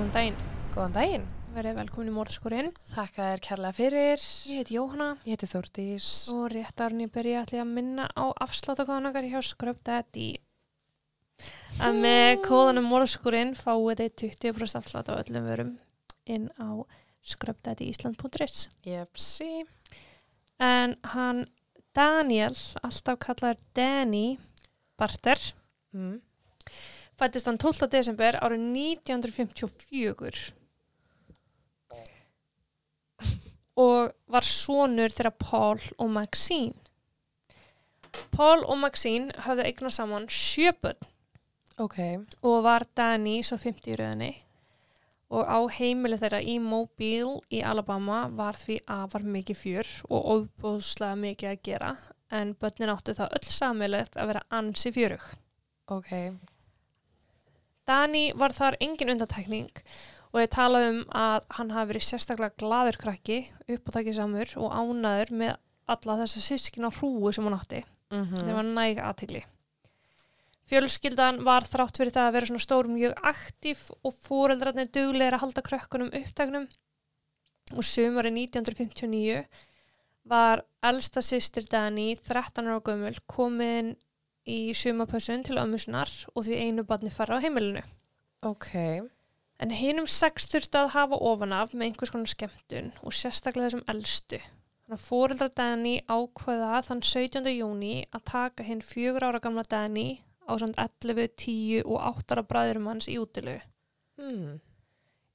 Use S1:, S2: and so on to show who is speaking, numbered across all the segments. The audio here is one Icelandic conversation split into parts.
S1: Góðan daginn,
S2: Góðan daginn.
S1: verið velkomin í Mórskurinn.
S2: Þakka þér kærlega fyrir.
S1: Ég heiti Jóhanna
S2: Ég heiti Þórdís.
S1: og rétt árni byrja allir að minna á afsláttakóðanakar hjá Daddy. Að með kóðanum Mórskurinn fáið þið 20% afslátt á öllum vörum inn á scrubdaddyisland.is.
S2: Jepsi.
S1: En hann Daniel, alltaf kallaður Danny Barter,
S2: Mm.
S1: Fættist hann 12. desember árið 1954 og var sonur þeirra Paul og Maxine. Paul og Maxine höfðu eignað saman sjöböld
S2: Ok.
S1: og var Danny svo 50 í rauninni og á heimili þeirra í Mobile í Alabama var því afar mikið fjör og óbúðslega mikið að gera en börnin áttu það öll samilegt að vera ansi fjörug.
S2: Ok.
S1: Dani var þar engin undantekning og ég tala um að hann hafi verið sérstaklega glaður krakki, uppátækisamur og ánaður með alla þessa sískina hrúu sem hann átti.
S2: Mm
S1: Það var næg aðtegli. Fjölskyldan var þrátt fyrir það að vera svona stór mjög aktív og fóreldrarnir duglegir að halda krökkunum upptæknum og sumari 1959 var elsta sýstir Dani 13 ára gömul komin í sumapössun til ömmusunar og því einu barni fara á heimilinu.
S2: Ok.
S1: En hinum sex þurfti að hafa ofan af með einhvers konar skemmtun og sérstaklega þessum elstu. Þannig að fóreldrar Dani ákveða þann 17. júni að taka hinn fjögur ára gamla Dani á samt 11, 10 og 8 ára bræðurum hans í útilu.
S2: Mm.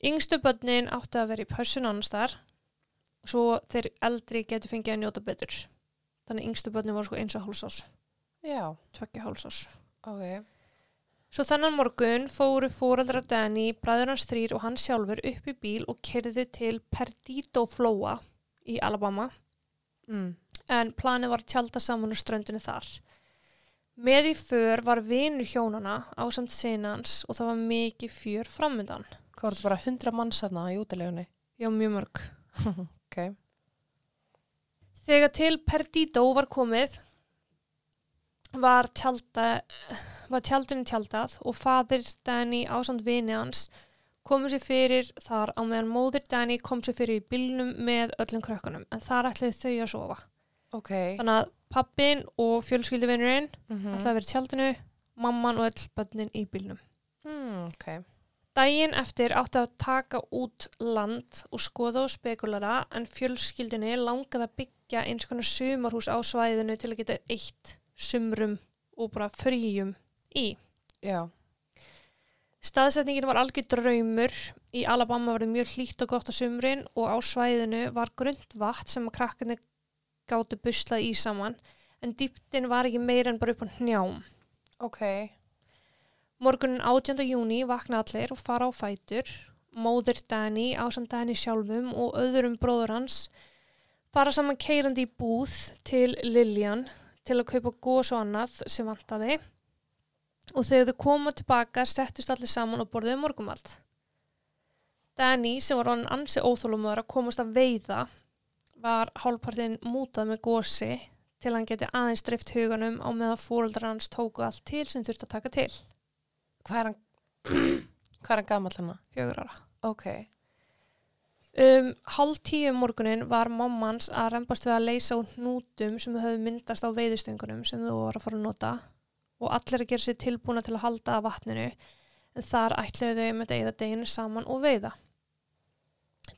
S1: Yngstu börnin átti að vera í pössun annars þar svo þeir eldri getur fengið að njóta betur. Þannig yngstu börnin voru sko eins og hálsás,
S2: Já.
S1: tveggja hálsás.
S2: Ok.
S1: Svo þennan morgun fóru fóreldrar Danny, bræður hans þrýr og hann sjálfur upp í bíl og kerðu til Perdito Flóa í Alabama
S2: Mm.
S1: en planið var tjálta saman á ströndinu þar. Með í för var vinur hjónana á samt sinans og það var mikið fjör framöndan.
S2: Hvað var þetta bara 100 manns hérna í útilegunni?
S1: Já, mjög mörg.
S2: Ok.
S1: Þegar til Perdito var komið var, tjálta, var tjaldinu tjaldað og fadir Danny ásand vini hans komu sér fyrir þar á meðan móðir Danny kom sér fyrir í bílnum með öllum krökkunum en þar ætlaði þau að sofa.
S2: Ok.
S1: Þannig að pappin og fjölskylduvinurinn
S2: Mm
S1: ætlaði að vera í tjaldinu, mamman og öll bönnin í bílnum.
S2: mm, ok.
S1: Dægin eftir átti að taka út land og skoða og spekulara en fjölskyldinni langaði að byggja eins konar sumarhús á svæðinu til að geta eitt sumrum og bara fríum í.
S2: Já.
S1: Staðsetningin var algjör draumur. Í Alabama var það mjög hlýtt og gott á sumrin og á svæðinu var grund vatn sem að krakkarnir gáttu buslað í saman en dýptin var ekki meira en bara upp á hnjám.
S2: Ok.
S1: Morgunin 18. júni vakna allir og fara á fætur. Móðir Dani, ásand Dani sjálfum og öðrum bróður hans fara saman keirandi í búð til Liljan til að kaupa gós og annað sem vantaði. Og þegar þau koma tilbaka settust allir saman og borðuðu morgumald. Dani, sem var hann ansi óþólumöður að komast að veiða, var hálfpartinn mútað með gósi til hann geti aðeins drift huganum á meðan fóreldrar hans tóku allt til sem þurfti að taka til.
S2: Hvað er hann, hann gamall hérna?
S1: fjögur ára.
S2: Ok.
S1: Um hálf tíu um morgunin var mammans að reymbast við að leysa úr hnútum sem höfðu myndast á veiðustöngunum sem þau voru að fara að nota og allir að gera sér tilbúna til að halda að vatninu en þar ætluðu þau með deyða deginu saman og veiða.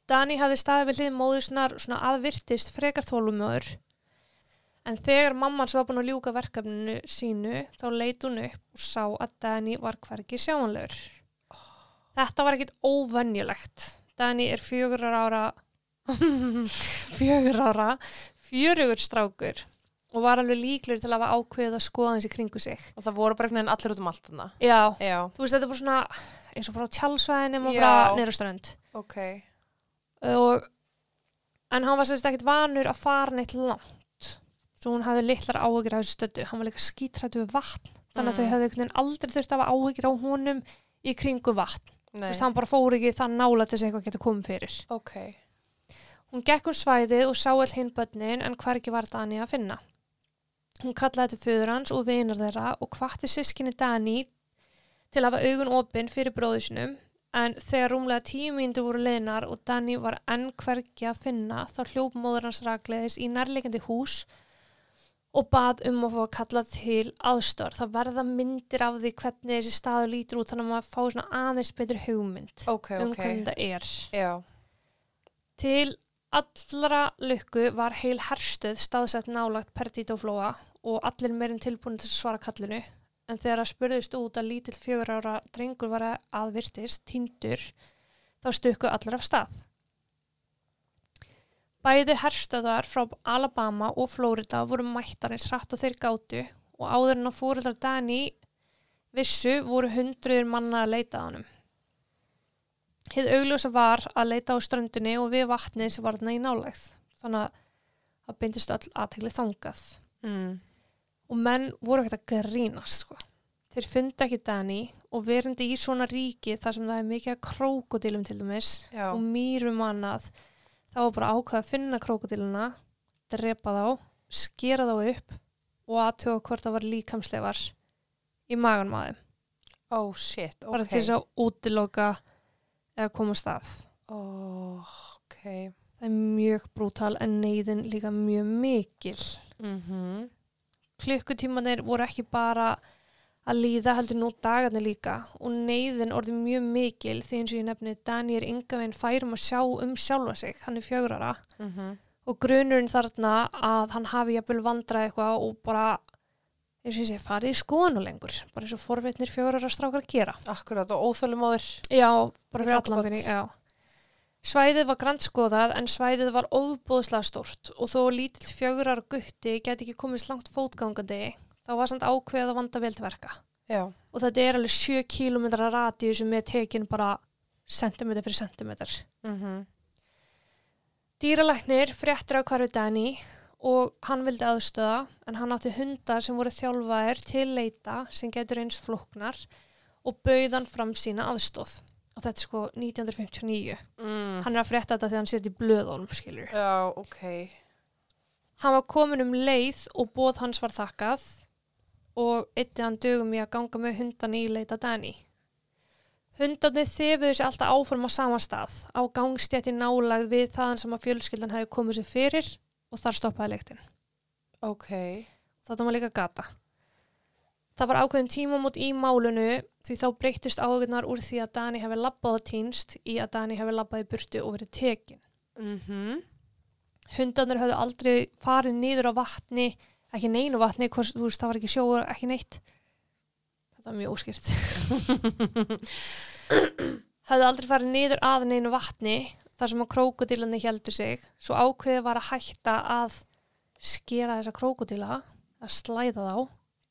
S1: Dani hafði staðið við hlið móðusnar svona aðvirtist frekar þólumöður en þegar mammans var búin að ljúka verkefninu sínu þá leit hún upp og sá að Dani var hvergi sjáanlegur. Þetta var ekkit óvenjulegt. Dani er fjögur ára fjögur ára fjörugur strákur og var alveg líklegur til að hafa ákveðið að skoða í kringu sig.
S2: Og það voru bara einhvern veginn allir út um allt þarna.
S1: Já,
S2: Já.
S1: þú veist þetta bara svona eins og bara á tjálsvæðinum og bara neyra strönd.
S2: Ok.
S1: Og, en hann var sérst ekkit vanur að fara neitt langt. Svo hún hafði litlar áhyggjur af þessu stöddu. Hann var líka skítrættu við vatn. Þannig að
S2: Mm.
S1: þau hefði einhvern veginn aldrei þurft að hafa áhyggjur á honum í kringu vatn. Þú veist, hann bara fór ekki það nála til þess að eitthvað getur komið fyrir.
S2: Ok.
S1: Hún gekk um svæðið og sá all hinn börnin en hvergi var Dani að finna. Hún kallaði til föður hans og vinar þeirra og hvatti sískinni Dani til að hafa augun opinn fyrir bróðusinum en þegar rúmlega tíu mínútur voru leinar og Danny var enn hvergi að finna þá hljóp móður hans rakleiðis í nærleikandi hús og bað um að fá að kalla til aðstór. Það verða myndir af því hvernig þessi staður lítur út þannig að maður fá svona aðeins betur hugmynd
S2: Ok,
S1: um
S2: ok.
S1: hvernig það er.
S2: Já.
S1: Til allra lukku var heil herstöð staðsett nálagt Perdítoflóa og allir meirinn tilbúin til að svara kallinu en þegar að spurðist út að lítill fjögur ára drengur var að virtist, týndur, þá stukku allir af stað. Bæði herstöðar frá Alabama og Florida voru mættarins hratt og þeir gátu og áður en að fóreldrar Dani vissu voru hundruður manna að leita að honum. Hið augljósa var að leita á ströndinni og við vatnið sem var þarna í nálægð. Þannig að það byndist öll aðtegli þangað.
S2: Mm.
S1: Og menn voru ekkert að grínast, sko. Þeir fundi ekki Dani og verandi í svona ríki þar sem það er mikið að krókodilum til dæmis
S2: Já.
S1: og mýrum annað. Það var bara ákvað að finna krókodiluna, drepa þá, skera þá upp og aðtöga hvort það var líkamsleifar í maganum að þeim.
S2: Oh, shit, ok.
S1: Bara til þess að útiloka eða koma stað.
S2: Oh, ok.
S1: Það er mjög brútal en neyðin líka mjög mikil.
S2: Mm
S1: Klukkutímanir voru ekki bara að líða heldur nú dagarnir líka og neyðin orðið mjög mikil því eins og ég nefni Daniel Ingavinn færum að sjá um sjálfa sig, hann er fjögrara
S2: Mhm.
S1: og grunurinn þarna að hann hafi jafnvel vandrað eitthvað og bara eins og ég segi farið í skoðanu lengur bara eins og forveitnir fjögrara strákar gera.
S2: Akkurat, og óþölumóður.
S1: Já, bara fyrir
S2: þáttbát.
S1: allan fyrir, já. Svæðið var grannskoðað en svæðið var ofbóðslega stort og þó lítill fjögurar gutti geti ekki komist langt fótgangandi þá var samt ákveðið að vanda vel til verka.
S2: Já.
S1: Og þetta er alveg 7 km radíu sem er tekin bara sentimeter fyrir sentimeter.
S2: Mm
S1: Dýralæknir fréttir á hverju Danny og hann vildi aðstöða en hann átti hundar sem voru þjálfaðir til leita sem getur eins flóknar og bauðan fram sína aðstóð. Og þetta er sko 1959.
S2: Mm.
S1: hann er að frétta þetta þegar hann setja í blöðunum skilur.
S2: Já, ok.
S1: Hann var komin um leið og bóð hans var þakkað og eitti hann dögum í að ganga með hundan í leita Danny. Hundarnir þefuðu sér alltaf áfram á sama stað á gangstjætti nálagð við þaðan sem að fjölskyldan hefði komið sér fyrir og þar stoppaði leiktin.
S2: Ok.
S1: Þetta var líka gata. Það var ákveðin tímamót í málunu því þá breyttist águrnar úr því að Dani hefði labbað týnst í að Dani hefði labbað í burtu og verið tekin.
S2: Mm
S1: hundarnir höfðu aldrei farið niður á vatni, ekki neinu vatni, hvers, þú veist, það var ekki sjóur, ekki neitt. Þetta var mjög óskýrt. höfðu aldrei farið niður að neinu vatni, þar sem að krókodílarnir heldur sig, svo ákveðið var að hætta að skera þessa krókodíla, að slæða þá,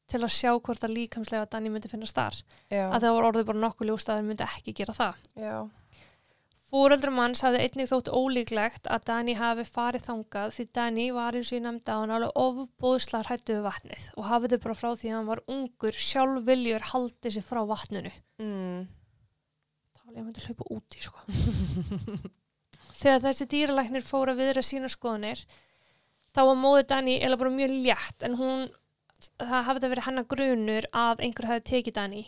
S1: til að sjá hvort að líkamslega Danni myndi finna starf. Að það var orðið bara nokkuð ljóst að þeir myndi ekki gera það.
S2: Já.
S1: Fóreldrum manns hafði einnig þótt ólíklegt að Dani hafi farið þangað því Dani var eins og ég nefndi á hann alveg ofbóðslar hættu við vatnið og hafiði bara frá því að hann var ungur sjálf viljur haldið sér frá vatninu.
S2: Mm.
S1: Ég að myndi hlaupa úti sko. Þegar þessi dýralæknir fóru að viðra sína skoðanir þá var móði Dani eða bara mjög létt en hún, það hafði verið hennar grunur að einhver hefði tekið Dani.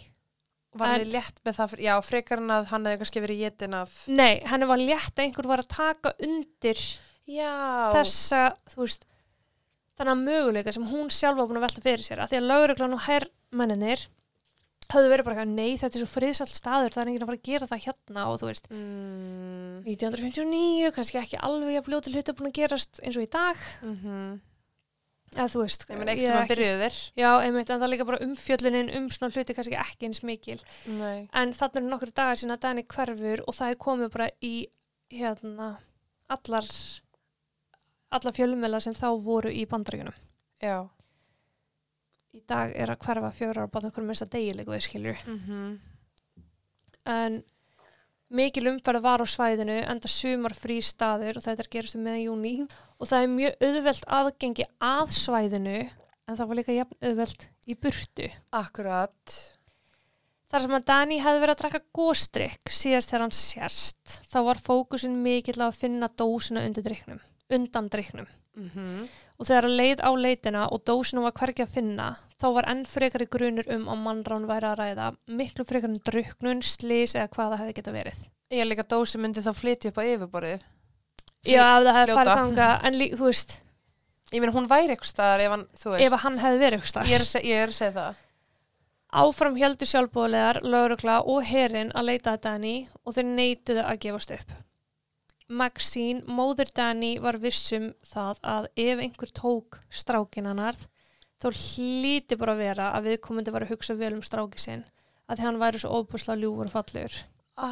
S2: Var
S1: En-
S2: henni létt með það, já, frekar en að hann hefði kannski verið jetin af...
S1: Nei, henni var létt að einhver var að taka undir
S2: Já.
S1: þessa, þú veist þannig að möguleika sem hún sjálf var búin að velta fyrir sér að því að lögreglan og herrmenninir höfðu verið bara nei þetta er svo friðsall staður það er enginn að fara að gera það hérna og þú veist
S2: Mm.
S1: 1959, kannski ekki alveg að bljóti hluti búin að gerast eins og í dag
S2: Mm
S1: eða þú veist
S2: Ég
S1: ég er
S2: að þér.
S1: já, einmitt, en það er líka bara umfjöllunin um svona hluti kannski ekki eins mikil
S2: Nei.
S1: en þannig eru nokkur dagar sína að Dani hverfur og það er komið bara í hérna allar allar fjölumela sem þá voru í bandaríkunum
S2: Já.
S1: í dag er að hverfa fjögur ára bátt okkur mest að degileg við skilju
S2: Mm
S1: en mikil umferð var á svæðinu enda sumar frí staður og þetta er gerast um meðan júni og það er mjög auðvelt aðgengi að svæðinu en það var líka jafn auðvelt í burtu
S2: Akkurat.
S1: þar sem að Dani hefði verið að drakka góstrykk síðast þegar hann sérst þá var fókusin mikill að finna dósina undir dryknum undan dryknum. Og þegar að leið á leitina og dósinu var hvergi að finna, þá var enn frekari grunur um að mannrán væri að ræða miklu frekar en druknun, slís eða hvað það hefði geta verið.
S2: Ég er líka dósi myndi þá flytja upp á yfirborðið.
S1: Já, ef það hefði farið þanga, en líka, þú veist,
S2: Ég meina, hún væri eitthvað staðar ef hann, þú veist.
S1: ef að hann hefði verið ykkur
S2: Ég er, að seg- ég er að segja það.
S1: Áfram heldur sjálfbóðlegar, laurugla og herin að leita að Danny og þeir neituðu að gefast upp. Maxine, móður Danny, var vissum það að ef einhver tók strákin hannarð, þá hlíti bara að vera að viðkomandi var að hugsa vel um stráki sinn, að því hann væri svo óbúslega ljúfur og fallegur.
S2: Æ,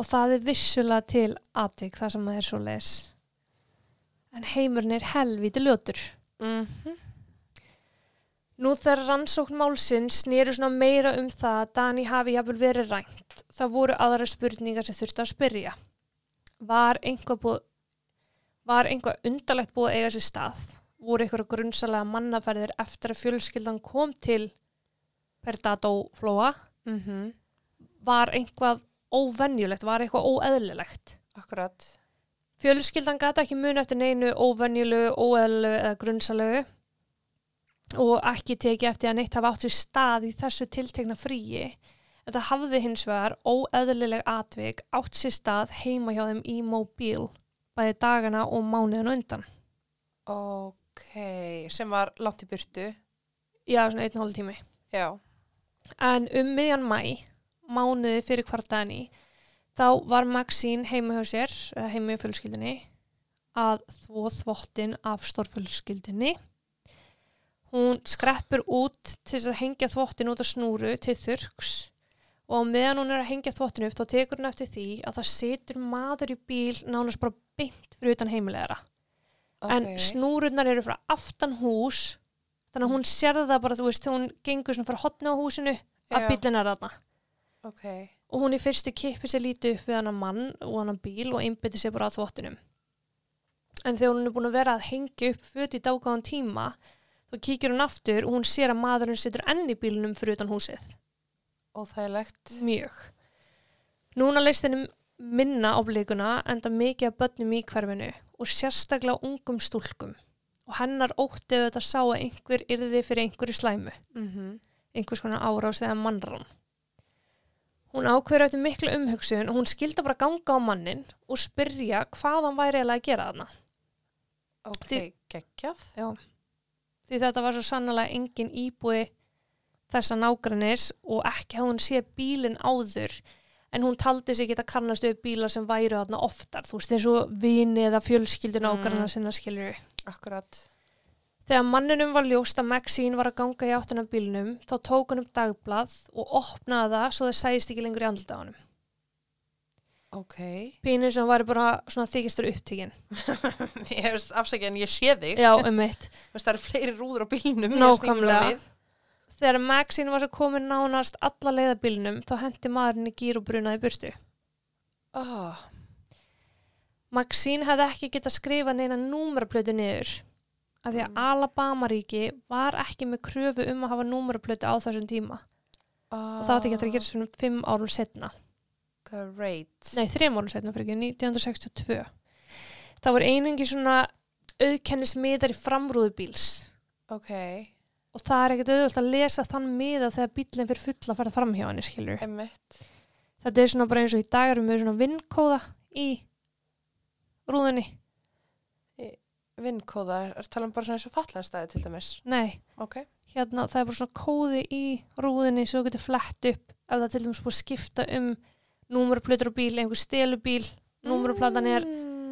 S1: Og það er vissulega til atvik þar sem það er svo leis. En heimurinn er helvíti ljótur.
S2: mhm.
S1: Nú þegar rannsókn málsins snýru svona meira um það að Dani hafi jafnvel verið rænt, það voru aðra spurningar sem þurfti að spyrja. Var einhvað, einhvað undarlegt búið að eiga sér stað? Voru einhverja grunnsalega mannaferðir eftir að fjölskyldan kom til Perdato flóa?
S2: Mhm.
S1: Var einhvað óvenjulegt? Var eitthvað óeðlilegt?
S2: Akkurat.
S1: Fjölskyldan gata ekki mun eftir neinu óvenjulegu, óeðlilegu eða grunnsalegu og ekki tekið eftir að neitt hafa átt sér stað í þessu tiltekna fríi. Þetta hafði hins vegar óeðlileg atvik átt sér stað heima hjá þeim í móbíl bæði dagana og mánuðin undan.
S2: Ok, sem var langt í burtu.
S1: Já, svona einn hálf tími.
S2: Já.
S1: En um miðjan mæ, mánuði fyrir kvartani, þá var Maxine heima hjá sér, heima hjá fjölskyldinni, að þvó þvottin af stórfjölskyldinni. Hún skreppur út til þess að hengja þvottin út af snúru til þurks og meðan hún er að hengja þvottin upp þá tekur hún eftir því að það situr maður í bíl nánast bara beint fyrir utan heimilegara.
S2: Ok.
S1: En snúrurnar eru frá aftan hús, þannig að hún sérða það bara, þú veist, þegar hún gengur svona frá hotni á húsinu að
S2: Já.
S1: bílinn er þarna.
S2: Ok.
S1: Og hún í fyrstu kippi sér lítið upp við hann mann og hann bíl og einbytti sér bara að þvottinum. En þegar hún er búin að vera að hengja upp föt í dágáðan tíma, þá kíkir hún aftur og hún sér að maðurinn situr enn í bílunum fyrir utan húsið.
S2: Óþægilegt.
S1: Mjög. Núna leist henni minna á blikuna enda mikið af börnum í hverfinu og sérstaklega ungum stúlkum. Og hennar ótti ef þetta sá að einhver yrði fyrir einhverju slæmu,
S2: Mhm.
S1: einhvers konar árás eða mannrán. Hún ákveður eftir miklu umhugsun og hún skildi bara ganga á mannin og spyrja hvað hann væri eiginlega að gera þarna.
S2: Ok,
S1: Þi-
S2: geggjað.
S1: Því þetta var svo sannlega engin íbúi þessa nágrannis og ekki hafði hún séð bílinn áður en hún taldi sig geta kannast upp bílar sem væru þarna oftar, þú veist, eins og vini eða fjölskyldu nágranna
S2: Mm.
S1: sinna skilur
S2: Akkurat.
S1: Þegar manninum var ljóst að Maxine var að ganga í bílnum, þá tók hún upp dagblað og opnaði það svo það sæðist ekki lengur í andlita á honum.
S2: Ok.
S1: Pínir sem var bara svona þykistur upptíkin.
S2: ég hefst afsækja en ég sé þig.
S1: Já, um mitt.
S2: Það eru fleiri rúður á bílnum.
S1: Nákvæmlega. Þegar Maxine var svo komin nánast alla leiða bílnum, þá hendi maðurinn í gýr og brunaði burtu.
S2: Oh,
S1: Maxine hefði ekki getað skrifa neina númeraplötu niður af því að
S2: Mm.
S1: Alabama-ríki var ekki með kröfu um að hafa númeraplötu á þessum tíma og það átti ekki að gerast fyrir fimm árum setna
S2: Great.
S1: nei, þrejum árum setna fyrir ekki, 1962 það voru einengi svona auðkennismiðar í framrúðu bíls
S2: Ok.
S1: og það er ekkert auðvöld að lesa þann miða þegar bílinn fyrir fulla að fara fram hjá henni skilur
S2: Emmett.
S1: þetta er svona bara eins og í dag erum við svona vinkóða í rúðunni
S2: Vinkóða, er tala um bara svona eins og fallarstæði til dæmis.
S1: nei,
S2: Ok.
S1: hérna það er bara svona kóði í rúðinni svo þú getur flett upp ef það til dæmis búið skipta um númurplötur á bíl, einhver stelubíl númurplatan er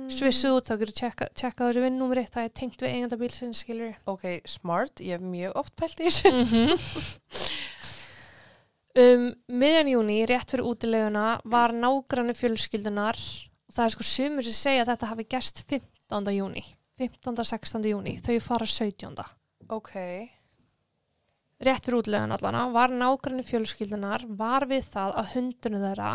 S2: Mm.
S1: svissu út þá getur tjekka, tjekka þessu vinnúmeri það er tengt við eiganda bíl sem skilur
S2: Ok, smart. Ég hef mjög oft pælt í þessu.
S1: Mhm. um miðjan júni, rétt fyrir útileguna var nágrannu fjölskyldunar og það er sko sumur sem segja að þetta hafi gerst 15. júni 15. 16. júni, þau fara 17.
S2: Ok.
S1: rétt fyrir útlegan allana, var nágranni fjölskyldunar, var við það að hundurinn þeirra,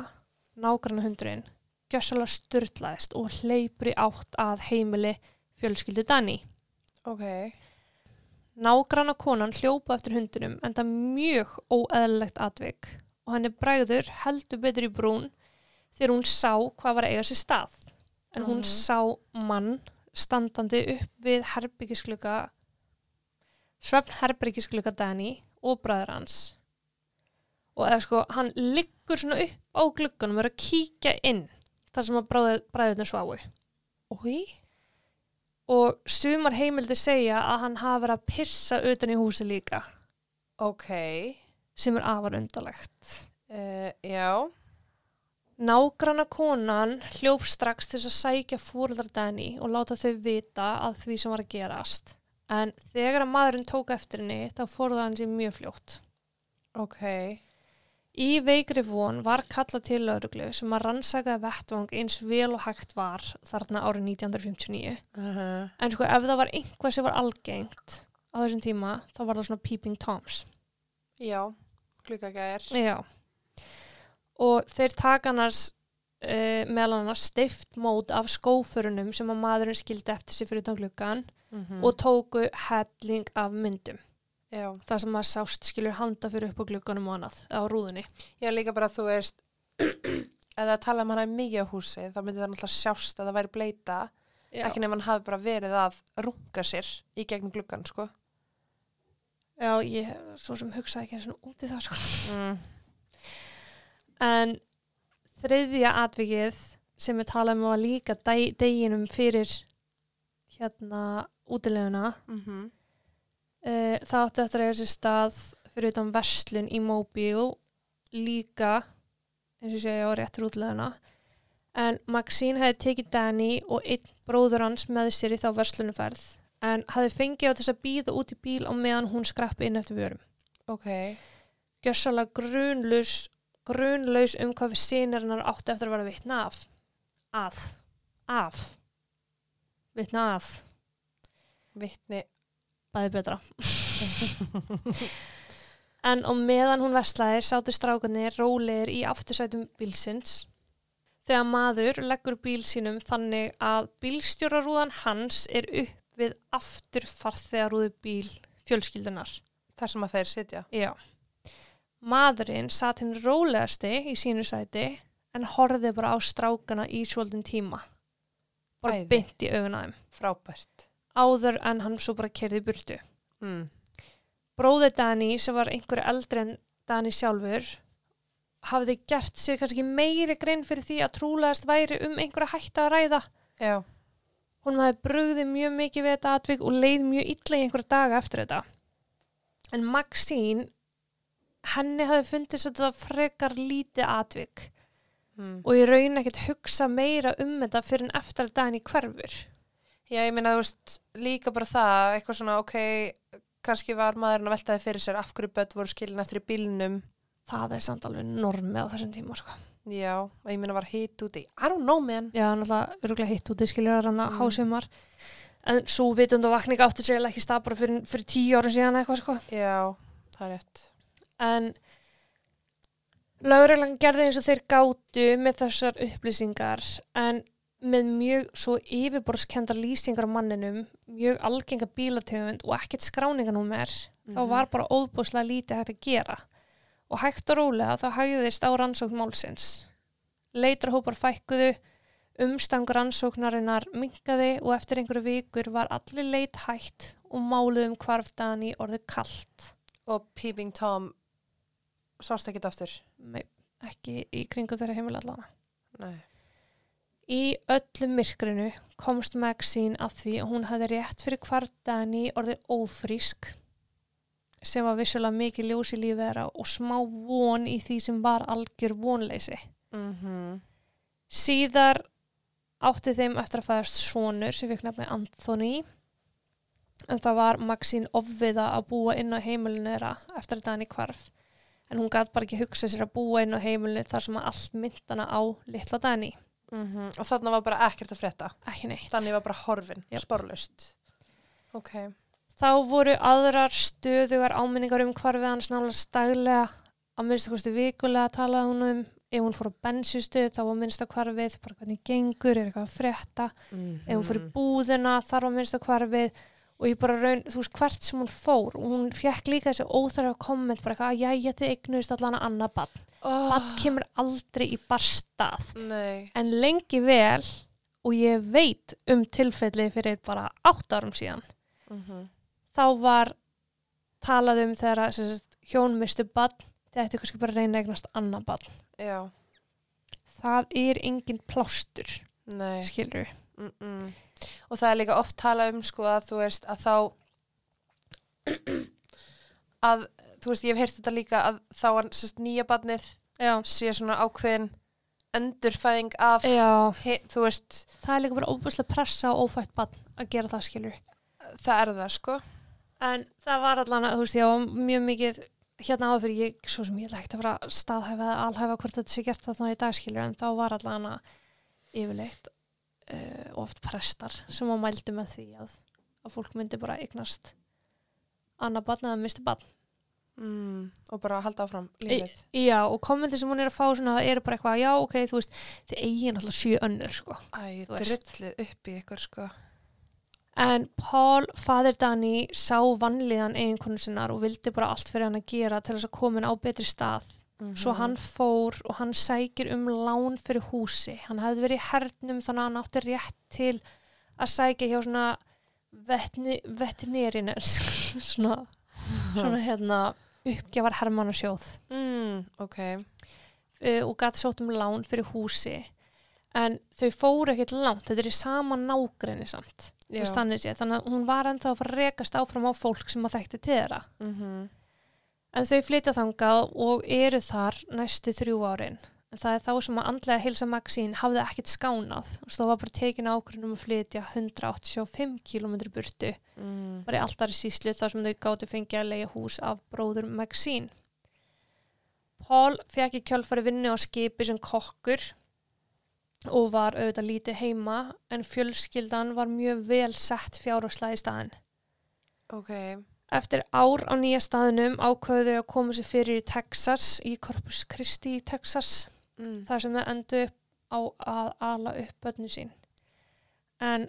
S1: nágranni hundurinn, gjössalega styrlaðist og hleypur í átt að heimili fjölskyldu Dani.
S2: Ok.
S1: Nágranna konan hljópa eftir hundunum en það mjög óeðlilegt atvik og henni bræður heldur betur í brún þegar hún sá hvað var að eiga sér stað. en hún
S2: Mhm.
S1: sá mann standandi upp við herbyggiskluka svefn herbyggiskluka Danny og bræður hans og eða sko hann liggur svona upp á glugganum og er að kíkja inn þar sem að bræðurnar sváu
S2: Úi?
S1: og sumar heimildi segja að hann hafi verið að pissa utan í húsi líka
S2: Ok.
S1: sem er afar undalegt
S2: Uh, já.
S1: Nágranna konan hljóp strax til að sækja fóruldar Danny og láta þau vita að því sem var að gerast. En þegar að maðurinn tók eftir henni þá fóruða hann sér mjög fljótt.
S2: Ok.
S1: Í veikri von var kallað til lauruglu sem að rannsakaði vettvang eins vel og hægt var þarna árið 1959.
S2: Uh -huh.
S1: En sko ef það var einhvað sem var algengt á þessum tíma þá var það svona peeping toms.
S2: Já. Gluggagæðir.
S1: Já. Og þeir taka annars uh, meðal annars stift mót af skófurunum sem að maðurinn skildi eftir sig fyrir utan gluggan
S2: Mm
S1: og tóku helling af myndum.
S2: Já.
S1: Það sem maður sást skilur handa fyrir upp á glugganum og annað á rúðunni.
S2: Já, líka bara að þú veist, ef það tala um hana mikið á húsi, þá myndi það náttúrulega sjást að það væri bleita,
S1: Já.
S2: ekki nefn hann hafi bara verið að runga sér í gegnum gluggan, sko.
S1: Já, ég svo sem hugsaði ekki svona út í það sko.
S2: Mm.
S1: En þriðja atvikið sem við talaðum um var líka deg, deginum fyrir hérna útileguna
S2: Mm -hmm.
S1: Uh, það átti eftir að eiga sér stað fyrir utan verslun í Mobile líka eins og segja á réttur útleguna en Maxine hefði tekið Danny og einn bróður hans með sér í þá verslunuferð en hefði fengið á þess að býða út í bíl á meðan hún skrappi inn eftir vörum.
S2: Ok.
S1: gjössalega grunlaus grunlaus um hvað við sínarinnar átti eftir að vera vitna af. Að. Af. Vitna að.
S2: Vittni.
S1: Bæði betra en á meðan hún veslaðir sátu strákunni rólegir í aftursætum bílsins þegar maður leggur bíl sínum þannig að bílstjórarúðan hans er upp við afturfarþegarúðu bíl fjölskyldunar.
S2: Þar sem að þeir sitja.
S1: Já. Maðurinn satt hinn rólegasti í sínu sæti en horfði bara á strákana í svolítinn tíma. Bara
S2: Æði.
S1: beint í augun á þeim.
S2: Frábært.
S1: Áður en hann svo bara kerði burtu.
S2: Mm.
S1: bróðir Dani sem var einhverju eldri en Dani sjálfur hafði gert sér kannski meiri grein fyrir því að trúlegast væri um einhverja hætta að ræða.
S2: Já.
S1: Hún hafði brugðið mjög mikið við þetta atvik og leið mjög illa í einhverja daga eftir þetta. En Maxine, henni hafði fundist að þetta frekar lítið atvik
S2: Mm.
S1: og ég raun ekkert hugsa meira um þetta fyrir en eftir að Dani hverfur.
S2: Já, ég meina, þú veist, líka bara það, eitthvað svona, ok, kannski var maðurinn að veltaði fyrir sér af hverju börn voru skilin eftir í bílnum.
S1: Það er samt alveg normið á þessum tíma, sko.
S2: Já, og ég meina var hitt úti. I don't know, man.
S1: Já, náttúrulega öruglega hitt út í skiljur að
S2: Mm.
S1: hásumar en svo vitund og vakning átti sér ekki stað bara fyrir, fyrir tíu árum síðan eitthvað sko
S2: Já, það er rétt.
S1: en lögreglan gerði eins og þeir gátu með þessar upplýsingar en með mjög svo yfirborskendar lýsingar manninum mjög algenga bílategund og ekkert skráninganúmer þá
S2: Mhm.
S1: var bara óbúslega lítið hægt að gera og hægt og rólega þá hægðist á rannsókn málsins leitarhópar fækkuðu umstang rannsóknarinnar minkaði og eftir einhverju vikur var allir leit hægt og máluð um hvarfdagan í orðið kallt
S2: Og Peeping Tom sást ekkert aftur.
S1: Nei, ekki í kringu þeirra heimil allana
S2: Nei.
S1: Í öllu myrkrinu komst Maxine að því að hún hafði rétt fyrir hvarfdagan í orðið ófrísk sem var vissulega mikið ljós í lífið þeirra og smá von í því sem var algjör vonleysi.
S2: Mm
S1: Síðar átti þeim eftir að fæðast sonur sem fikk nefni Anthony en það var Maxine ofviða að búa inn á heimilinu þeirra eftir að Dani hvarf. En hún gæti bara ekki hugsa sér að búa inn á heimilinu þar sem allt myndana á litla Dani
S2: Og þarna var bara ekkert að frétta.
S1: ekki neitt.
S2: Þannig var bara horfin,
S1: Jep.
S2: sporlaust. Ok.
S1: Þá voru aðrar stöðugar áminningar um hvarfið hans nálega staglega að minnst að kosti vikulega talaði hún um ef hún fór á bensinstöð þá var minnst að hvarfið bara hvernig gengur, er eitthvað að frétta
S2: Mm
S1: ef hún fór í búðina, þar var minnst að hvarfið og ég bara raun, þú veist hvert sem hún fór og hún fekk líka þessi óþarfa komment bara eitthvað að jæja þið eignuðist allan að annað bann
S2: oh.
S1: bann kemur aldrei í barstað
S2: Nei.
S1: en lengi vel og ég veit um tilfelli fyrir bara átt árum síðan
S2: Mhm.
S1: þá var talað um þegar sagt, hjón mistu bann þetta kannski bara að reyna að eignast annan bann
S2: Já,
S1: það er engin plástur
S2: nei.
S1: skilur
S2: Mm -mm. Og það er líka oft talað um sko að þú veist að þá að þú veist ég hef heyrt þetta líka að þá var sérst nýja barnið
S1: já.
S2: sé svona ákveðin endurfæðing af
S1: já,
S2: he, þú veist
S1: það er líka bara óbúslega pressa á ófætt bann að gera það skilur.
S2: Það er það sko.
S1: En það var allan að þú veist ég var mjög mikið hérna áður fyrir ég svo sem ég ætla ekkert að fara að staðhæfa eða alhæfa hvort þetta sé gert þarna í dag skilur en þá var allan að yfirleitt oft prestar sem að mældu með því að, að fólk myndi bara eignast annað barn eða misti barn
S2: mm, og bara halda áfram lífið
S1: Já, og kommentir sem hún er að fá svona, eru bara eitthvað, já, ok, þú veist, þið eigin alltaf sjö önnur, sko.
S2: Æ, drullið upp í ykkur sko
S1: En Paul, fadir Dani, sá vannliðan eiginkonu sinnar og vildi bara allt fyrir hann að gera til þess að henni á betri stað.
S2: Mm
S1: Svo hann fór og hann sækir um lán fyrir húsi. Hann hefði verið í hernum þannig að hann átti rétt til að sækja hjá svona vetni, veterineriners, svona, svona hérna uppgjafar hermannasjóð.
S2: mm, ok.
S1: Uh, og gæti sótt um lán fyrir húsi. En þau fóru ekkert langt. Þetta er í sama nágrinni samt. Þannig, að hún var ennþá að fara að rekast áfram á fólk sem að þekkti til þeirra.
S2: Mm
S1: en þau flytja þangað og eru þar næstu þrjú árin en það er þá sem að andlega hilsa Maxín hafði ekkert skánað veist, þá var bara tekin ákvörðum að flytja 185 km burtu
S2: mm.
S1: bara í alltaf síslu þar sem þau gátu fengið að leiða hús af bróður Maxine. Paul fekk í kjölfari vinnu á skipi sem kokkur og var auðvitað lítið heima en fjölskyldan var mjög vel sett fjárhagslega í staðin.
S2: ok
S1: Eftir ár á nýja staðinum ákveðu þau að koma sér fyrir í Texas, í Corpus Christi í Texas,
S2: mm.
S1: þar sem þau endu upp á að ala upp bönnu sín. En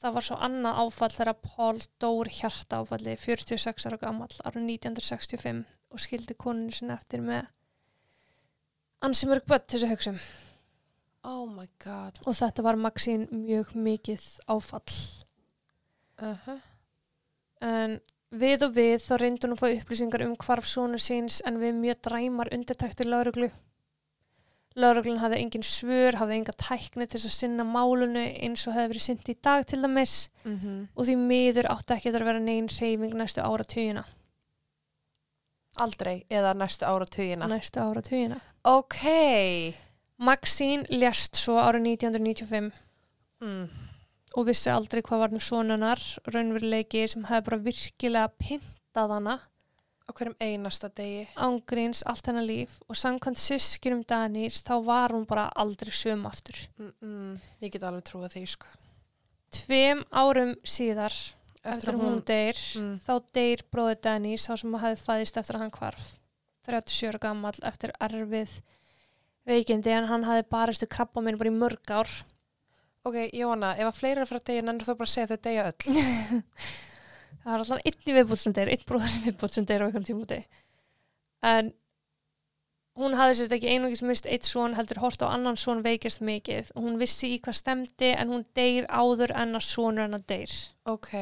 S1: það var svo annað áfall þegar Paul dór hjarta áfalli 46 ára gammal ára 1965 og skildi koninu sinni eftir með ansi mörg börn til þessu hugsun
S2: oh my god
S1: og þetta var Maxín mjög mikið áfall
S2: uh -huh.
S1: en við og við þá reyndi hún að fá upplýsingar um hvarf sonu síns en við mjög dræmar undirtæktir lauruglu lauruglun hafði engin svör, hafði enga tækni til að sinna málunu eins og hefði verið sint í dag til dæmis.
S2: Mm
S1: og því miður átti ekki að vera negin reyfing næstu áratugina.
S2: Aldrei eða næstu áratugina.
S1: Næstu áratugina.
S2: Ok.
S1: Maxín lést svo árið 1995
S2: mm.
S1: Og vissi aldrei hvað var nú sonunar raunveruleiki sem hefði bara virkilega pintað hana
S2: á hverjum einasta degi
S1: ángríns allt hennar líf og samkvæmt sískinum Danís þá var hún bara aldrei söm aftur.
S2: mm -mm. ég get alveg trúið því sko
S1: Tveim árum síðar eftir, að hún deyr
S2: mm.
S1: þá deyr bróður Danís sá sem hafði fæðist eftir hann hvarf 37 ára gammal eftir erfið veikindi en hann hafði baristu krabba minn bara í mörg ár
S2: ok, Jóna, ef að fleiri er frá degi nennir þú bara að segja að þau deyja öll?
S1: Það er alltaf einn í viðbútt sem deyr einn bróður í viðbútt sem deyr á einhverjum tímúti en hún hafði sérst ekki einungis mist eitt svon heldur hort á annan svon veikist mikið. Hún vissi í hvað stemdi en hún deyr áður en að svonur hennar deyr.
S2: Ok,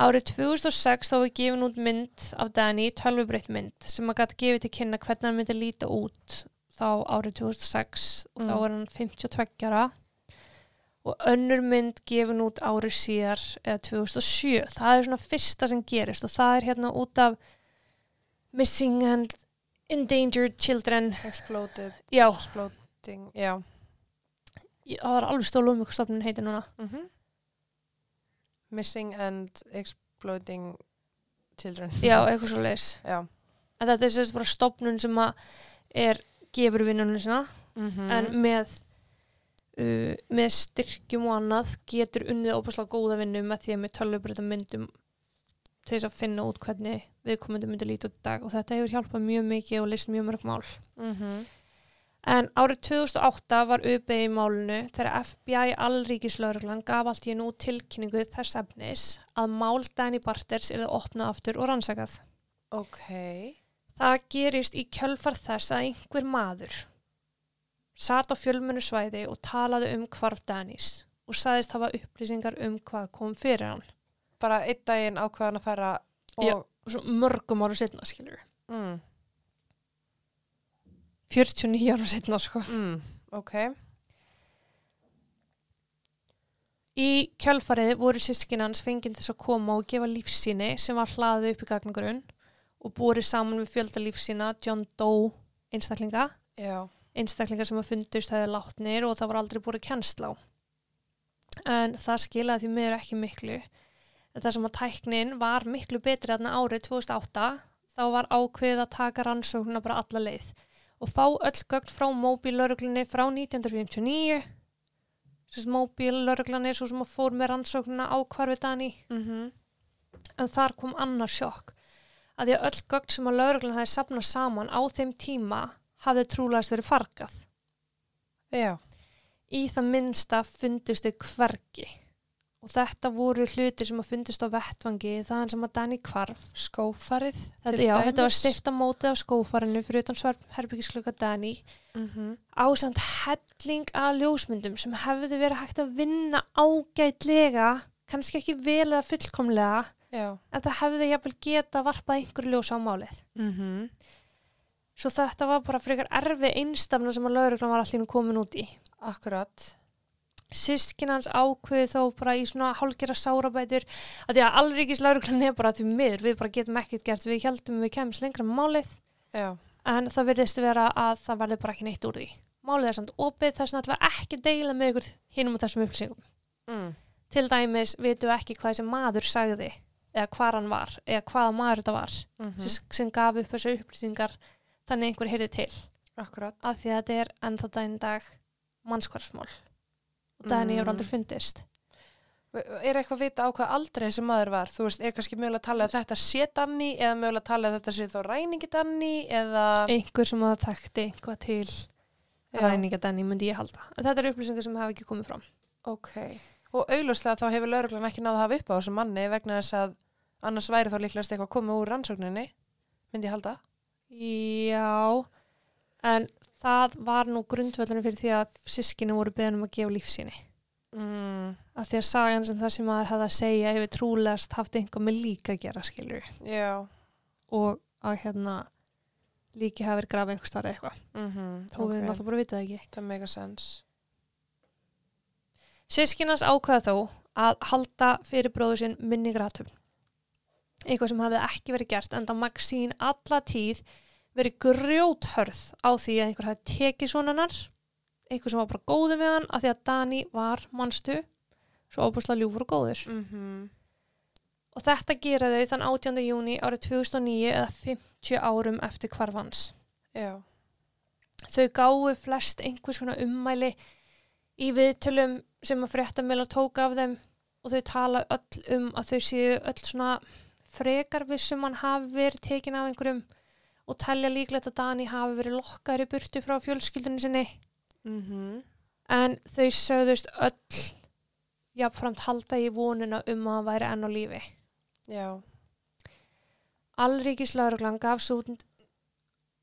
S1: Árið 2006 þá var gefin út mynd af Danny, tölvubreitt mynd sem að gæti gefið til kynna hvernig hann myndi líta út þá árið 2006 og þá
S2: Mm.
S1: er hann 52 ára og önnur mynd gefin út árið síðar eða 2007. Það er svona fyrsta sem gerist og það er hérna út af Missing and Endangered Children.
S2: exploded.
S1: Já,
S2: exploding, já.
S1: Ég- það var alveg stólu um ykkur stofnun heitir núna.
S2: mm missing and exploding children.
S1: Já, eitthvað svo En þetta er sérst bara stofnun sem að er gefur vinnunum sinna
S2: mm
S1: en með uh, með styrkjum og annað getur unnið óbúslega góða vinnu með því að með tölvubreyta myndum til þess að finna út hvernig viðkomandi myndi líta út í dag og þetta hefur hjálpað mjög mikið og leist mjög mörg mál.
S2: -hmm.
S1: En árið 2008 var uppið í málunu þegar FBI allríkislauruglan gaf allt í nú tilkynningu þess efnis að mál Danny Barters er það opnað aftur og rannsakað.
S2: ok
S1: Það gerist í kjölfar þess að einhver maður sat á fjölmennu svæði og talaði um hvarf Danís og saðist hafa upplýsingar um hvað kom fyrir hann.
S2: Bara einn daginn ákveðan að fara og...
S1: Já. Mörgum ára setna, skilur við.
S2: Mm,
S1: 49 ára setna, sko.
S2: mm, ok.
S1: Í kjölfarið voru sískinans fenginn þess að koma og gefa lífsýni sem var hlaðið upp í gagnagrunn og búið saman við fjölda lífsýna John Doe einstaklinga,
S2: Já.
S1: Einstaklinga sem að fundust hefði látnir og það var aldrei búið kjensla á. En það skilaði því meður ekki miklu. Það sem að tæknin var miklu betri aðna árið 2008 þá var ákveðið að taka rannsóknuna bara alla leið og fá öll gögn frá móbílörglunni frá 1959 Sess móbílörglan er svo sem að fór með rannsóknuna á hvarfi Dani
S2: Mm
S1: en þar kom annar sjokk að því að öll gögn sem að lögreglan hefði safnað saman á þeim tíma hafði trúlegast verið fargað.
S2: Já.
S1: Í það minnsta fundust þau hvergi og þetta voru hlutir sem að fundust á vettvangi þaðan sem að Dani hvarf.
S2: Skófarið.
S1: Þetta, já, þetta var stifta mótið á skófarinu fyrir utan svarherbyggisklöka Dani
S2: Mm -hmm.
S1: ásand helling að ljósmyndum sem hefði verið hægt að vinna ágætlega, kannski ekki vel eða fullkomlega,
S2: Já.
S1: en það hefði jafnvel geta varpað einhverju ljós á málið.
S2: Mm
S1: Svo þetta var bara frekar erfi einstafna sem að lauruglan var allir komin út í.
S2: Akkurat.
S1: Sískin hans ákveði þó bara í svona hálgera sárabætur að því að allríkis lauruglan er bara því miður, við bara getum ekkert gert, við heldum við kemst lengra með málið,
S2: Já.
S1: en það virðist vera að það verði bara ekki neitt úr því. Málið er samt opið þess að það var ekki deila með ykkur hinum og þessum upplýsingum.
S2: Mm.
S1: Til dæmis við ekki hvað þessi maður sagði eða hvað hann var eða hvaða maður þetta var
S2: Mm
S1: sem, sem gaf upp þessu upplýsingar þannig einhver heyrði til
S2: Akkurat.
S1: af því að þetta er ennþá daginn dag mannskvarsmál og daginn hefur
S2: Mm.
S1: aldrei fundist
S2: Er eitthvað að vita á hvað aldrei þessi maður var? Þú veist, er kannski mögulega að tala að þetta sé Danni eða mögulega að tala að þetta sé þá ræningi Danni eða...
S1: einhver sem að þekkti eitthvað til
S2: Já.
S1: ræningadenni myndi ég halda en þetta eru upplýsingar sem hafa ekki komið fram
S2: Ok. Og augljóslega þá hefur lauruglan ekki náða að hafa upp á þessum manni vegna þess að annars væri þá líklegast eitthvað komið úr rannsókninni, myndi ég halda.
S1: Já en það var nú grundvöldunum fyrir því að sískinu voru beðin um að gefa lífsýni
S2: Mm.
S1: að því að sagan sem það sem maður hefði að segja hefur trúlegast haft einhver með líka að gera skilur
S2: Já.
S1: og að hérna líki hafi verið grafið einhver starf eitthvað
S2: Mm
S1: þó við náttúrulega bara vitað ekki
S2: Það make a sense.
S1: Sískinans ákvaða þó að halda fyrir bróðu sinn minningratum eitthvað sem hafði ekki verið gert en það Maxín alla tíð verið grjóthörð á því að einhver hafði tekið svonanar einhver sem var bara góður við hann af því að Dani var mannstu svo óbúslega ljúfur og góður
S2: Mm
S1: og þetta gera þau þann 18. júni árið 2009 eða 50 árum eftir hvarfans.
S2: Já.
S1: Þau gáu flest einhvers konar ummæli í viðtölum sem að fréttamila tók af þeim og þau tala öll um að þau séu öll svona frekar vissum hann hafi verið tekin af einhverjum og telja líklegt að Dani hafi verið lokkar í burtu frá fjölskyldunni sinni
S2: Mm
S1: en þau sögðust öll jafnframt halda í vonuna um að hann væri enn á lífi.
S2: Já.
S1: Allríkislauruglan gaf svo út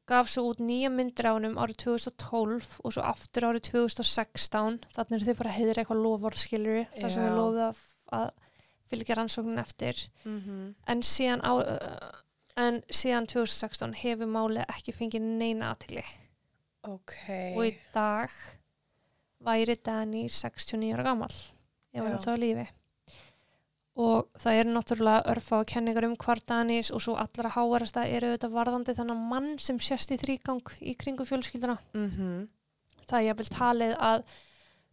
S1: gaf svo út nýja myndir á honum árið 2012 og svo aftur árið 2016 þannig er þau bara heiðir eitthvað lofvorðskilur þar sem þau lofið að, að fylgja rannsóknin eftir.
S2: Mm
S1: en síðan, á, en síðan 2016 hefur málið ekki fengið neina aðtili
S2: Ok.
S1: og í dag væri Dani 69 ára gammal ef hann
S2: Já.
S1: er þá á lífi. Og það eru náttúrulega örfa og kenningar um hvar Danis og svo allra háarasta eru þetta varðandi þannig mann sem sést í þrýgang í kringu fjölskylduna.
S2: Mm
S1: það er jafnvel talið að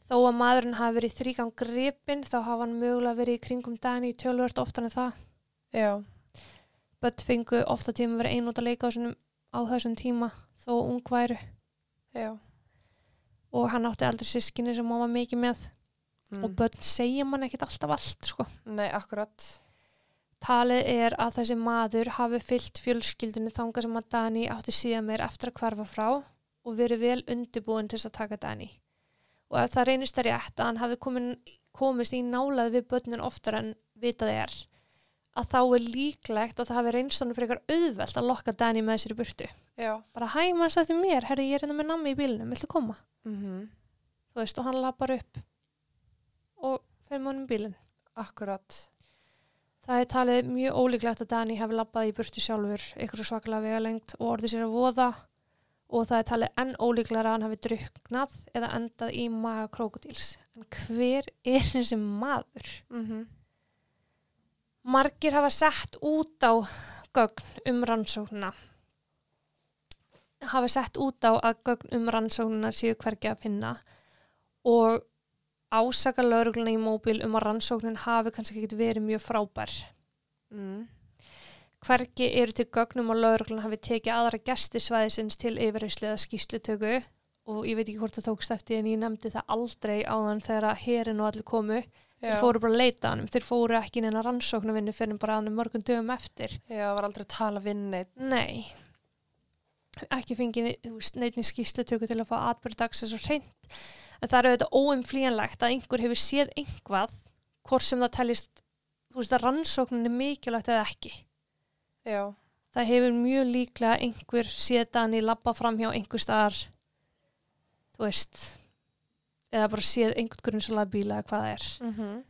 S1: þó að maðurinn hafi verið í þrýgang gripin þá hafa hann mögulega verið í kringum Dani tölvört oftar en það
S2: Já.
S1: börn fengu ofta tíma verið einút að leika á, þessum, á þessum tíma þó ung væru
S2: Já.
S1: og hann átti aldrei sískinni sem hann var mikið með
S2: Mm.
S1: og börn segja mann ekkert alltaf allt sko.
S2: Nei, akkurat.
S1: Talið er að þessi maður hafi fyllt fjölskyldunni þanga sem að Dani átti síðan meir eftir að hverfa frá og verið vel undirbúin til þess að taka Dani. Og ef það reynist það rétt að hann hafi komin, komist í nálað við börnin oftar en vitað er, að þá er líklegt að það hafi reynst hann fyrir eitthvað auðvelt að lokka Danny með sér í burtu.
S2: Já.
S1: Bara hæ, maður sætti mér, herri, ég er hérna með nammi í bílunum, viltu koma?
S2: Mm
S1: Þú veist, og hann lappar upp og fyrir mannum bílinn.
S2: Akkurat.
S1: Það er talið mjög ólíklegt að Danny hefði lappað í burtu sjálfur, ykkur svakalega vegalengt og orðið sér að voða og það er talið enn ólíklega að hann hafi druknað eða endað í maga krokodils. En hver er þessi maður?
S2: Mm
S1: Margir hafa sett út á gögn um rannsóknuna. Hafa sett út á að gögn um rannsóknuna séu hvergi að finna og ásaka laurugluna í móbil um að rannsóknin hafi kannski ekki verið mjög frábær.
S2: Mm.
S1: Hvergi eru til gögnum að laurugluna hafi tekið aðra gesti svæðisins til yfirheyslu eða skýslutöku og ég veit ekki hvort það tókst eftir en ég nefndi það aldrei áðan þegar að herin og allir komu. Þeir fóru bara að leita hann, þeir fóru ekki inn að rannsóknarvinnu fyrir bara hann mörgum dögum eftir.
S2: Já, það var aldrei að tala við neitt.
S1: Nei, ekki fengið neitni skýslutöku til að fá atbyrðu dagsins og hreint. En það er auðvitað óumflýjanlegt að einhver hefur séð einhvað, hvort sem það tellist, þú veist, að rannsóknin er mikilvægt eða ekki.
S2: Já.
S1: Það hefur mjög líklega einhver séð Dani labba fram hjá einhver staðar, þú veist, eða bara séð einhvern grunnsala bíla eða hvað það er.
S2: Mm -hmm.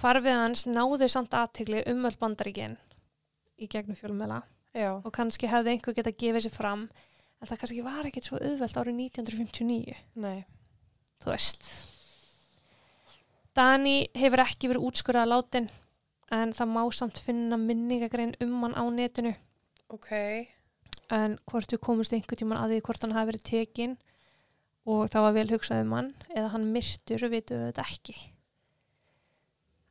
S1: Hvarfið hans náðu samt aðtegli um öll bandaríkin í gegnum fjölmela
S2: Já.
S1: og kannski hefði einhver getað gefið sér fram en það kannski var ekkert svo auðvelt árið 1959,
S2: Nei.
S1: þú veist. Dani hefur ekki verið útskurðað látin en það má samt finna minningagrein um hann á netinu
S2: Ok.
S1: en hvort við komumst einhvern tíman að því hvort hann hafi verið tekin og það var vel hugsað um hann eða hann myrtur, vitum við þetta ekki.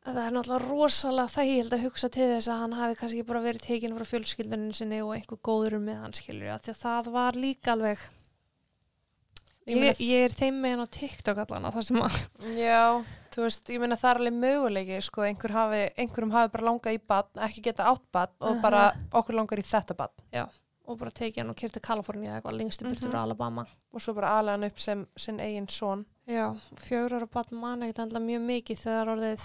S1: Það er náttúrulega rosalega þægild að hugsa til þess að hann hafi kannski bara verið tekin frá fjölskyldunin sinni og einhver góður með hann skilur því að það var líka alveg
S2: Ég
S1: ég, ég er þeim meginn á TikTok allan að það sem að
S2: Já, þú veist, ég meina það er alveg möguleiki, sko, einhver hafi, einhverjum hafi bara langað í badn, ekki geta átt badn og
S1: Aha.
S2: bara okkur langar í þetta badn
S1: og bara tekið hann og kyrti Kalifornía eitthvað lengstu burtu
S2: Mhm.
S1: frá Alabama
S2: og svo bara aðlega hann upp sem sinn eigin son.
S1: Já, fjögur ára barn man ekkert endla mjög mikið þegar orðið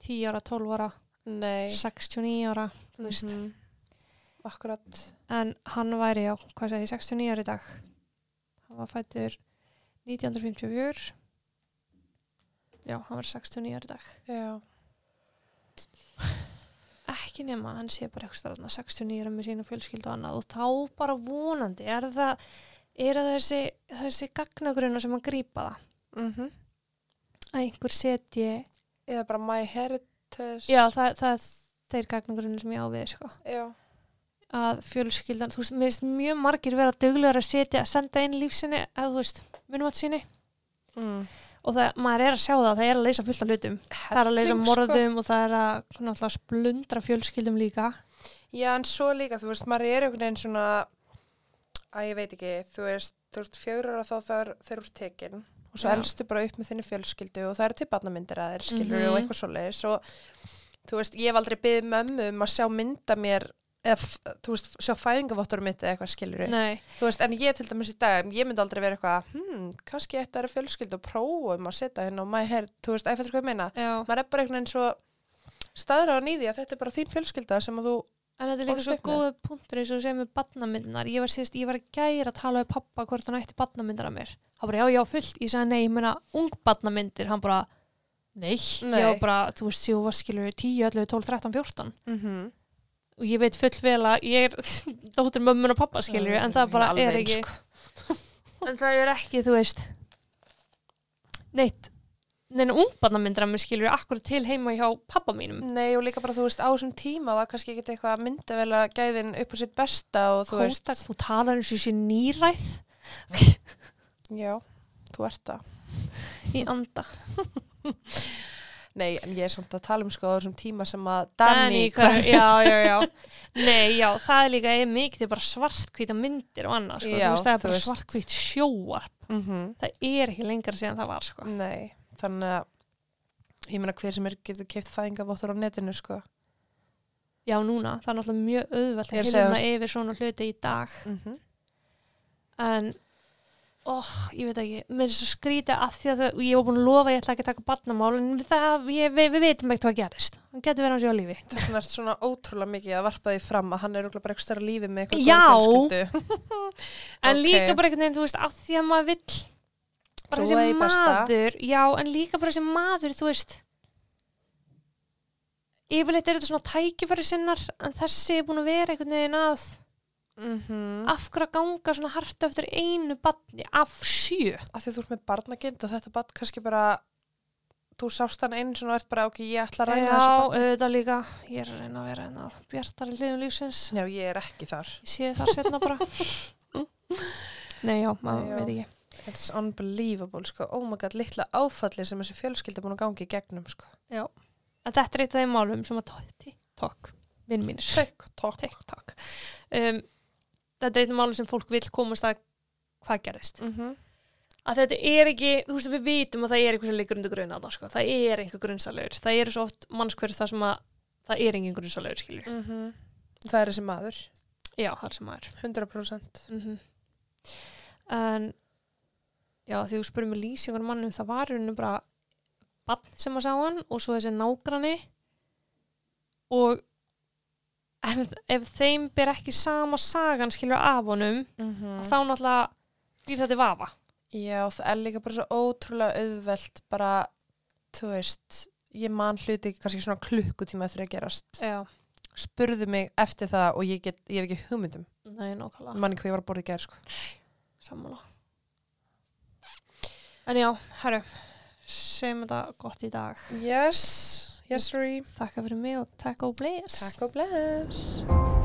S1: 10 ára, 12 ára,
S2: Nei.
S1: 69 ára þú veist.
S2: Mhm. Akkurat.
S1: en hann væri á, hvað segi, 69 ára í dag hann var fættur 1954 já, hann var 69 ára í dag
S2: Já.
S1: ekki nema, hann sé bara eitthvað þarna 69 ára með sína fjölskyldu og annað og þá bara vonandi, er það er það þessi, þessi gagnagrunna sem að grípa það
S2: Mm
S1: að einhver setji
S2: Eða bara my heritage.
S1: já, það, það er þeir gagnagrunna sem ég á við sko.
S2: Já.
S1: að fjölskyldan, þú veist, mér finnst mjög margir vera duglegar að setja, að senda inn lífsinni eða þú veist, munum að sinni
S2: Mm.
S1: Og það, maður er að sjá það, það er að leysa fullt af hlutum. Það er að leysa
S2: sko.
S1: morðum og það er að náttúrulega splundra fjölskyldum líka.
S2: Já, en svo líka, þú veist, maður er einhvern veginn svona, að ég veit ekki, þú veist, þú veist, fjögur ára þá þar, þeir eru tekin og svo elstu bara upp með þinni fjölskyldu og það eru til barnamyndir að þeir skilur
S1: Mhm.
S2: og eitthvað svoleiðis. Og þú veist, ég hef aldrei byggðið mömmu um að sjá mynda mér eða, þú veist, sjá fæðingavottur mitt eða eitthvað skilur
S1: Nei,
S2: þú veist, en ég til dæmis í dag, ég myndi aldrei vera eitthvað, hmm, kannski þetta eru fjölskyldu og prófum að setja hérna á my hair, þú veist, æfættur hvað ég meina,
S1: já,
S2: maður er bara einhvern veginn svo staðra á nýði að þetta er bara þín fjölskylda sem að þú,
S1: en þetta er líka svo góða punktur eins og sem með badnamyndinar, ég var síðast, ég var að gæra að tala við pappa hvort hann ætti badnamyndar að mér. Hann bara, já, já, fullt, ég sagði nei, ég meina ung badnamyndir, hann bara nei,
S2: Nei.
S1: ég var bara, þú veist, ég var skilur 10, 11, 12, 13, 14
S2: mm
S1: og ég veit full vel að ég er dóttir mömmun og pappa skilur, en það bara er ekki en það er ekki, þú veist neitt neina ungbarnamyndir að mér skilur akkur til heima hjá pappa mínum.
S2: Nei og líka bara þú veist á þessum tíma var kannski ekki eitthvað myndavel að gæðin upp á sitt besta og þú veist.
S1: Kótak, þú talar eins og þessi nýræð.
S2: Já, þú ert það.
S1: Í anda
S2: Nei, en ég er samt að tala um sko á þessum tíma sem að
S1: Danny,
S2: Danny
S1: hver, já, já, já. Nei, já, það er líka mikið þetta er bara svartkvíta myndir og annað sko.
S2: Já,
S1: veist, það er bara svartkvít sjóar
S2: mm
S1: það er ekki lengra síðan það var sko.
S2: Nei, þannig að ég meina hver sem er getur keift fæðingavottur á netinu sko.
S1: Já, núna, það er náttúrulega mjög auðvelt að hilma yfir svona hluti í dag.
S2: Mm
S1: en oh, ég veit ekki, með þess að skrýta að því að þau, ég var búin að lofa að ég ætla ekki að taka barnamál en það, ég, við, við veitum ekkert hvað gerist. Hann getur verið á sig á lífi.
S2: Vegna er svona ótrúlega mikið að varpa því fram að hann er bara eitthvað stærra lífi með eitthvað
S1: Já. en
S2: Ok.
S1: líka bara einhvern veginn, þú veist, að því að maður vill bara þessi
S2: í
S1: maður. Já, en líka bara þessi maður, þú veist. Yfirleitt er þetta svona tækifæri sinnar en þessi er búin að vera einhvern veginn að
S2: Mhm.
S1: af hverju að ganga svona hart eftir einu barni af sjö
S2: Af því að þú ert með barnagind og þetta barn kannski bara þú sást hann svona og ert bara ok, ég ætla að ræna þessu
S1: já,
S2: barni.
S1: auðvitað líka ég er að reyna að vera hérna bjartari hliðum lífsins
S2: Já, ég er ekki þar.
S1: ég sé það setna bara nei, já, maður
S2: já.
S1: veit ekki
S2: It's unbelievable, sko. Oh my god, litla áfallir sem þessi fjölskylda búin að gangi í gegnum, sko.
S1: en þetta er eitt af þeim málum sem að TikTok, vinn mínir
S2: Takk, takk.
S1: TikTok um, þetta er af málum sem fólk vil komast að hvað gerðist.
S2: Mm
S1: að þetta er ekki, þú veist við vitum að það er eitthvað sem liggur undir grunna þarna, sko. það er einhver grunnsalauður, það eru svo oft mannskverð það sem að það er engin grunnsalauður skilju,
S2: Mhm. Það er þessi maður,
S1: já, það er sem maður.
S2: 100%.
S1: mm en já, því þú spurði mig lýsingur mannum, það var henni bara bann sem að sá hann og svo þessi nágrani og ef, ef þeim ber ekki sama sagan skilju af honum,
S2: Mm
S1: þá náttúrulega býr þetta í vafa.
S2: Já, það er líka bara svo ótrúlega auðvelt bara, þú veist, ég man hluti kannski svona klukkutíma eftir að gerast.
S1: já,
S2: Spurðu mig eftir það og ég, get, ég hef ekki hugmyndum.
S1: nei, nákvæmlega.
S2: Manni hvað ég var að borða í gerð, sko.
S1: sammála. En já, herru segjum þetta gott í dag.
S2: Yes, yes,
S1: þakka fyrir mig og takk og bless.
S2: Takk og bless.